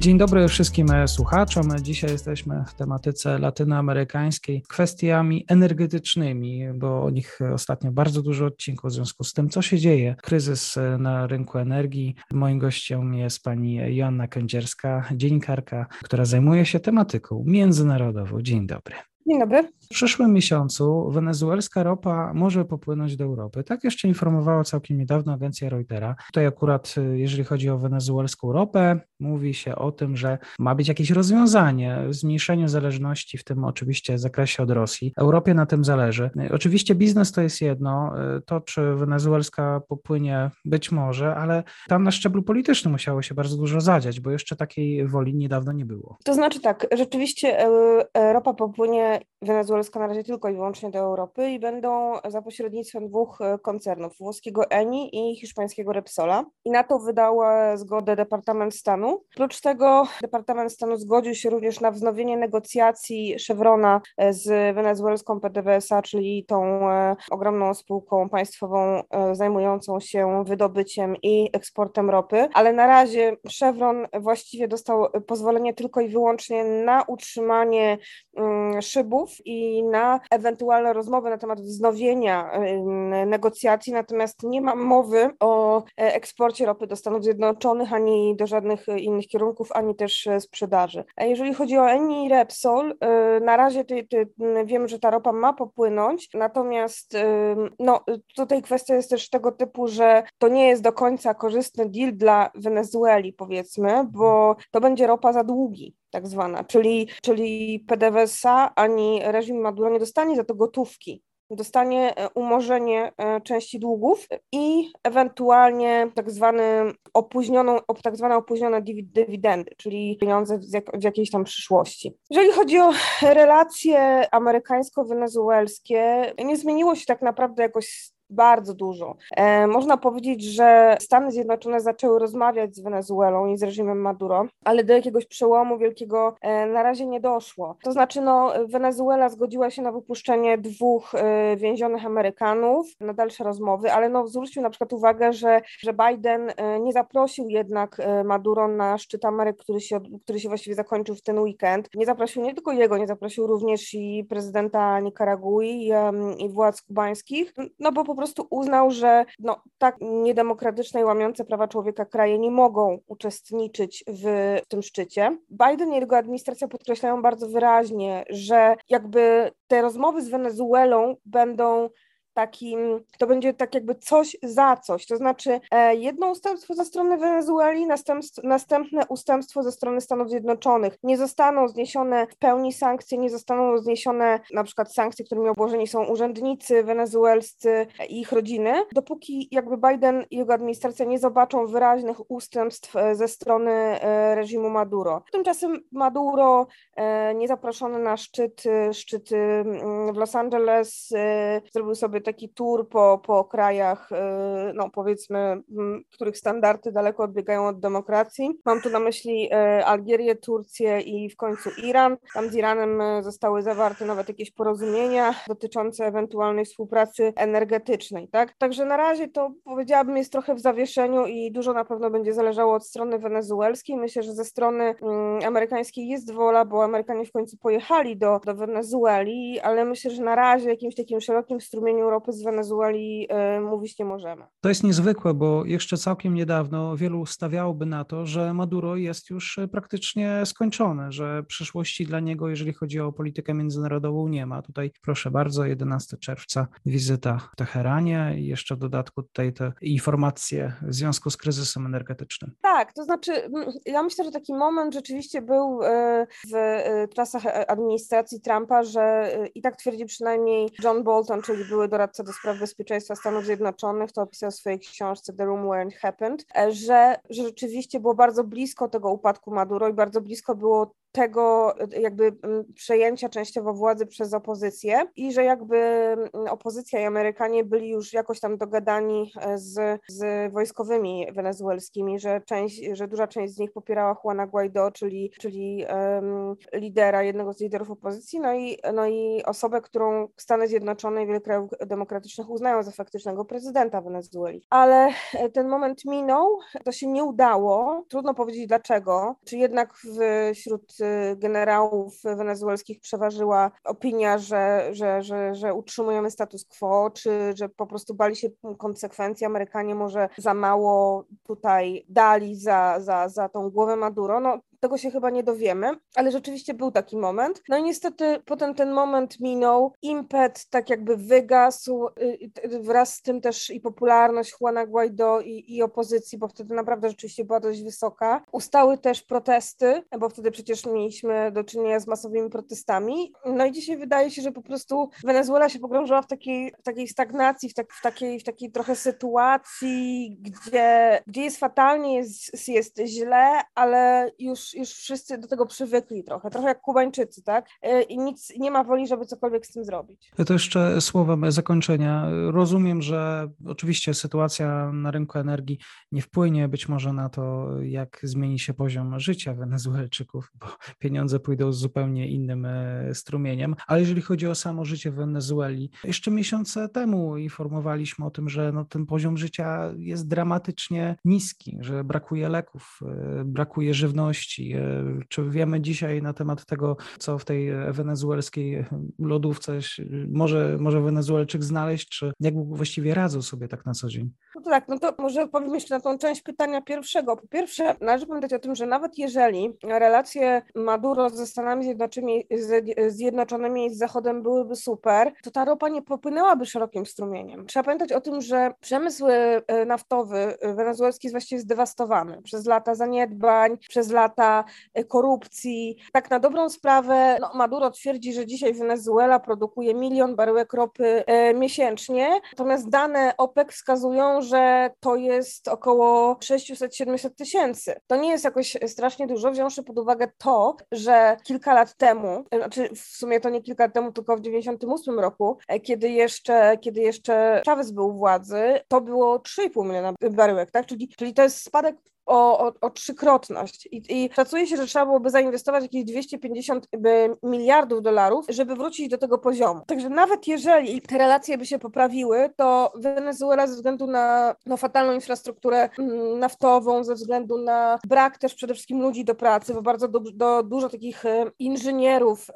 Dzień dobry wszystkim słuchaczom. Dzisiaj jesteśmy w tematyce latynoamerykańskiej, kwestiami energetycznymi, bo o nich ostatnio bardzo dużo odcinków w związku z tym, co się dzieje. Kryzys na rynku energii. Moim gościem jest pani Joanna Kędzierska, dziennikarka, która zajmuje się tematyką międzynarodową. Dzień dobry. Dzień dobry. W przyszłym miesiącu wenezuelska ropa może popłynąć do Europy. Tak jeszcze informowała całkiem niedawno agencja Reutera. Tutaj akurat, y, jeżeli chodzi o wenezuelską ropę, mówi się o tym, że ma być jakieś rozwiązanie w zmniejszeniu zależności, w tym oczywiście zakresie od Rosji. Europie na tym zależy. Y, oczywiście biznes to jest jedno, y, to czy wenezuelska popłynie być może, ale tam na szczeblu politycznym musiało się bardzo dużo zadziać, bo jeszcze takiej woli niedawno nie było. To znaczy tak, rzeczywiście ropa popłynie wenezuelska na razie tylko i wyłącznie do Europy i będą za pośrednictwem dwóch e, koncernów, włoskiego Eni i hiszpańskiego Repsola. I na to wydał zgodę Departament Stanu. Oprócz tego Departament Stanu zgodził się również na wznowienie negocjacji Chevrona e, z wenezuelską PDVSA, czyli tą e, ogromną spółką państwową zajmującą się wydobyciem i eksportem ropy, ale na razie Chevron właściwie dostał pozwolenie tylko i wyłącznie na utrzymanie mm, i na ewentualne rozmowy na temat wznowienia negocjacji, natomiast nie ma mowy o e, eksporcie ropy do Stanów Zjednoczonych ani do żadnych innych kierunków, ani też e, sprzedaży. Jeżeli chodzi o Eni i Repsol, e, na razie ty, ty, wiemy, że ta ropa ma popłynąć, natomiast no, tutaj kwestia jest też tego typu, że to nie jest do końca korzystny deal dla Wenezueli, powiedzmy, bo to będzie ropa za długi tak zwana, czyli, czyli PDVSA ani reżim Maduro nie dostanie za to gotówki, dostanie e, umorzenie e, części długów i ewentualnie tak, zwany opóźnioną, tak zwane opóźnione dywidendy, czyli pieniądze w, jak, jakiejś tam przyszłości. Jeżeli chodzi o relacje amerykańsko-wenezuelskie, nie zmieniło się tak naprawdę jakoś bardzo dużo. E, można powiedzieć, że Stany Zjednoczone zaczęły rozmawiać z Wenezuelą i z reżimem Maduro, ale do jakiegoś przełomu wielkiego e, na razie nie doszło. To znaczy, no, Wenezuela zgodziła się na wypuszczenie dwóch e, więzionych Amerykanów na dalsze rozmowy, ale no, zwrócił na przykład uwagę, że, że Biden e, nie zaprosił jednak e, Maduro na szczyt Ameryk, który się, który się właściwie zakończył w ten weekend. Nie zaprosił nie tylko jego, nie zaprosił również i prezydenta Nikaragui i, i władz kubańskich, no bo po prostu uznał, że no, tak niedemokratyczne i łamiące prawa człowieka kraje nie mogą uczestniczyć w, w tym szczycie. Biden i jego administracja podkreślają bardzo wyraźnie, że jakby te rozmowy z Wenezuelą będą takim, to będzie tak jakby coś za coś, to znaczy e, jedno ustępstwo ze strony Wenezueli, następne ustępstwo ze strony Stanów Zjednoczonych. Nie zostaną zniesione w pełni sankcje, nie zostaną zniesione na przykład sankcje, którymi obłożeni są urzędnicy wenezuelscy i ich rodziny, dopóki jakby Biden i jego administracja nie zobaczą wyraźnych ustępstw e, ze strony e, reżimu Maduro. Tymczasem Maduro niezaproszony na szczyt, szczyt w Los Angeles zrobił sobie taki tour po, po krajach, y, no powiedzmy, których standardy daleko odbiegają od demokracji. Mam tu na myśli y, Algierię, Turcję i w końcu Iran. Tam z Iranem y, zostały zawarte nawet jakieś porozumienia dotyczące ewentualnej współpracy energetycznej, tak? Także na razie to powiedziałabym jest trochę w zawieszeniu i dużo na pewno będzie zależało od strony wenezuelskiej. Myślę, że ze strony amerykańskiej jest wola, bo Amerykanie w końcu pojechali do, do Wenezueli, ale myślę, że na razie jakimś takim szerokim strumieniu Europy z Wenezueli y, mówić nie możemy. To jest niezwykłe, bo jeszcze całkiem niedawno wielu stawiałoby na to, że Maduro jest już praktycznie skończony, że przyszłości dla niego, jeżeli chodzi o politykę międzynarodową, nie ma. Tutaj proszę bardzo, 11 czerwca wizyta w Teheranie i jeszcze w dodatku tutaj te informacje w związku z kryzysem energetycznym. Tak, to znaczy ja myślę, że taki moment rzeczywiście był y, w czasach administracji Trumpa, że i tak twierdzi przynajmniej John Bolton, czyli były doradca doradca do spraw bezpieczeństwa Stanów Zjednoczonych, to opisał w swojej książce The Room Where It Happened, e, że, że rzeczywiście było bardzo blisko tego upadku Maduro i bardzo blisko było tego jakby przejęcia częściowo władzy przez opozycję i że jakby opozycja i Amerykanie byli już jakoś tam dogadani z, z wojskowymi wenezuelskimi, że część, że duża część z nich popierała Juana Guaido, czyli, czyli um, lidera, jednego z liderów opozycji, no i, no i osobę, którą Stany Zjednoczone i wiele krajów demokratycznych uznają za faktycznego prezydenta Wenezueli. Ale ten moment minął, to się nie udało, trudno powiedzieć dlaczego, czy jednak wśród generałów wenezuelskich przeważyła opinia, że, że, że, że utrzymujemy status quo, czy że po prostu bali się konsekwencji, Amerykanie może za mało tutaj dali za, za, za tą głowę Maduro. No, tego się chyba nie dowiemy, ale rzeczywiście był taki moment. No i niestety potem ten moment minął, impet tak jakby wygasł, y, y, wraz z tym też i popularność Juana Guaido i, i opozycji, bo wtedy naprawdę rzeczywiście była dość wysoka. Ustały też protesty, bo wtedy przecież mieliśmy do czynienia z masowymi protestami. No i dzisiaj wydaje się, że po prostu Wenezuela się pogrążyła w takiej, w takiej stagnacji, w, tak, w, takiej, w takiej trochę sytuacji, gdzie, gdzie jest fatalnie, jest, jest źle, ale już już, wszyscy do tego przywykli trochę, trochę jak Kubańczycy, tak? E, I nic, nie ma woli, żeby cokolwiek z tym zrobić. To jeszcze słowem zakończenia. Rozumiem, że oczywiście sytuacja na rynku energii nie wpłynie być może na to, jak zmieni się poziom życia Wenezuelczyków, bo pieniądze pójdą z zupełnie innym e, strumieniem, ale jeżeli chodzi o samo życie w Wenezueli, jeszcze miesiące temu informowaliśmy o tym, że no, ten poziom życia jest dramatycznie niski, że brakuje leków, e, brakuje żywności, E, czy wiemy dzisiaj na temat tego, co w tej wenezuelskiej lodówce może, może Wenezuelczyk znaleźć, czy jak właściwie radzą sobie tak na co dzień? No to tak, no to może odpowiem jeszcze na tą część pytania pierwszego. Po pierwsze, należy pamiętać o tym, że nawet jeżeli relacje Maduro ze Stanami Zjednoczonymi, Zjednoczonymi i z Zachodem byłyby super, to ta ropa nie popłynęłaby szerokim strumieniem. Trzeba pamiętać o tym, że przemysł e, naftowy wenezuelski jest właściwie zdewastowany przez lata zaniedbań, przez lata E, korupcji. Tak na dobrą sprawę no, Maduro twierdzi, że dzisiaj Wenezuela produkuje milion baryłek ropy e, miesięcznie, natomiast dane OPEC wskazują, że to jest około 600-700 tysięcy. To nie jest jakoś strasznie dużo, wziąwszy pod uwagę to, że kilka lat temu, e, znaczy w sumie to nie kilka lat temu, tylko w 98 roku, kiedy jeszcze, kiedy jeszcze Chavez był u władzy, to było 3,5 miliona baryłek, tak? Czyli, czyli to jest spadek o, o, o trzykrotność. I, I szacuje się, że trzeba byłoby zainwestować jakieś 250 miliardów dolarów, żeby wrócić do tego poziomu. Także nawet jeżeli te relacje by się poprawiły, to Wenezuela ze względu na no, fatalną infrastrukturę mm, naftową, ze względu na brak też przede wszystkim ludzi do pracy, bo bardzo do, dużo takich e, inżynierów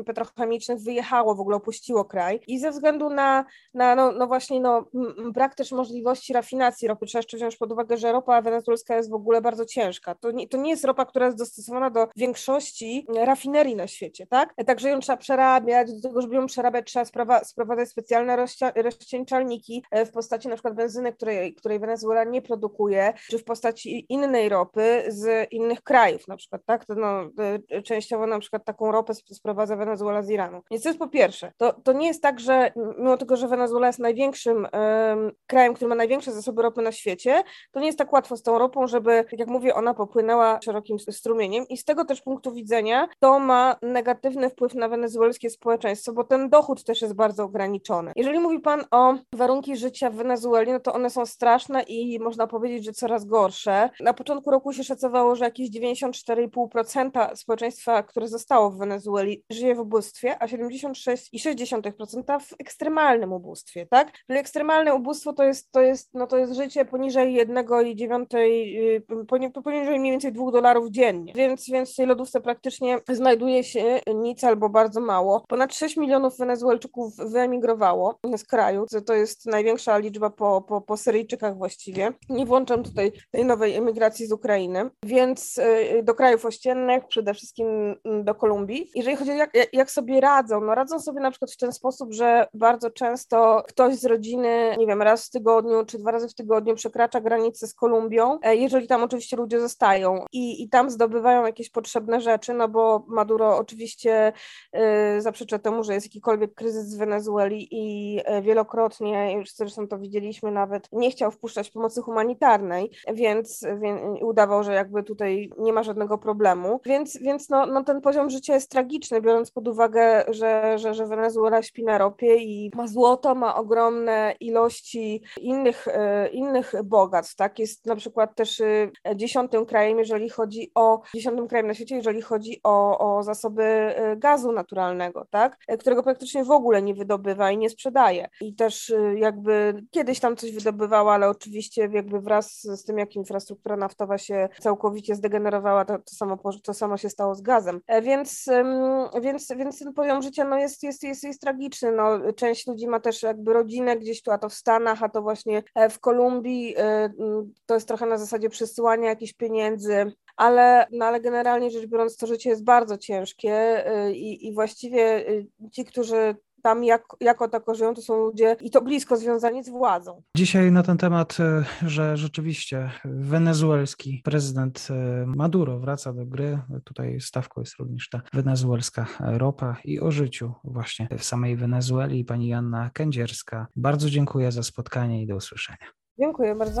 y, petrochemicznych wyjechało, w ogóle opuściło kraj i ze względu na, na no, no właśnie no, brak też możliwości rafinacji ropy, trzeba jeszcze wziąć pod uwagę, że ropa ropa wenezuelska jest w ogóle bardzo ciężka. To nie, to nie jest ropa, która jest dostosowana do większości rafinerii na świecie, tak? Także ją trzeba przerabiać, do tego, żeby ją przerabiać trzeba sprawa, sprowadzać specjalne rozcieńczalniki e, w postaci na przykład benzyny, której, której Wenezuela nie produkuje, czy w postaci innej ropy z innych krajów na przykład, tak? To no, e, częściowo na przykład taką ropę sprowadza Wenezuela z Iranu. Więc to jest po pierwsze, to, to nie jest tak, że mimo tego, że Wenezuela jest największym um, krajem, który ma największe zasoby ropy na świecie, to nie jest tak łatwo z tą ropą, żeby, tak jak mówię, ona popłynęła szerokim strumieniem i z tego też punktu widzenia to ma negatywny wpływ na wenezuelskie społeczeństwo, bo ten dochód też jest bardzo ograniczony. Jeżeli mówi Pan o warunki życia w Wenezueli, no to one są straszne i można powiedzieć, że coraz gorsze. Na początku roku się szacowało, że jakieś 94,5% społeczeństwa, które zostało w Wenezueli, żyje w ubóstwie, a 76,6% w ekstremalnym ubóstwie, tak? Czyli ekstremalne ubóstwo to jest, to jest, no to jest życie poniżej 1,9 dziewiątej, y, poniżej mniej więcej dwóch dolarów dziennie, więc, więc w tej lodówce praktycznie znajduje się nic albo bardzo mało. Ponad 6 milionów Wenezuelczyków wyemigrowało z kraju, to jest największa liczba po, po, po Syryjczykach właściwie. Nie włączam tutaj tej nowej emigracji z Ukrainy, więc y, do krajów ościennych, przede wszystkim mm, do Kolumbii. Jeżeli chodzi o jak, jak sobie radzą, no radzą sobie na przykład w ten sposób, że bardzo często ktoś z rodziny, nie wiem, raz w tygodniu czy dwa razy w tygodniu przekracza granicę z Kolumbii Kolumbią, jeżeli tam oczywiście ludzie zostają i, i tam zdobywają jakieś potrzebne rzeczy, no bo Maduro oczywiście zaprzecza temu, że jest jakikolwiek kryzys w Wenezueli i wielokrotnie, już zresztą to widzieliśmy nawet, nie chciał wpuszczać pomocy humanitarnej, więc, udawał, że jakby tutaj nie ma żadnego problemu, więc, więc no, no ten poziom życia jest tragiczny, biorąc pod uwagę, że, że, że Wenezuela śpi na ropie i ma złoto, ma ogromne ilości innych, e, innych bogactw, tak, jest na przykład też e, dziesiątym krajem, jeżeli chodzi o, dziesiątym krajem na świecie, jeżeli chodzi o, o zasoby e, gazu naturalnego, tak, którego praktycznie w ogóle nie wydobywa i nie sprzedaje i też jakby kiedyś tam coś wydobywała, ale oczywiście jakby wraz z tym, jak infrastruktura naftowa się całkowicie zdegenerowała, to, to, samo, to samo się stało z gazem. Więc, więc, więc ten poziom życia no, jest, jest, jest, jest tragiczny. No, część ludzi ma też jakby rodzinę gdzieś tu, a to w Stanach, a to właśnie e, w Kolumbii. To jest trochę na zasadzie przesyłania jakichś pieniędzy, ale, no, ale generalnie rzecz biorąc, to życie jest bardzo ciężkie e, i, i właściwie ci, którzy tam jak, jako tako żyją, to są ludzie i to blisko związani z władzą. Dzisiaj na ten temat, e, że rzeczywiście wenezuelski prezydent Maduro wraca do gry. Tutaj stawką jest również ta wenezuelska ropa i o życiu właśnie w samej Wenezueli. Pani Janna Kędzierska. Bardzo dziękuję za spotkanie i do usłyszenia. Dziękuję bardzo.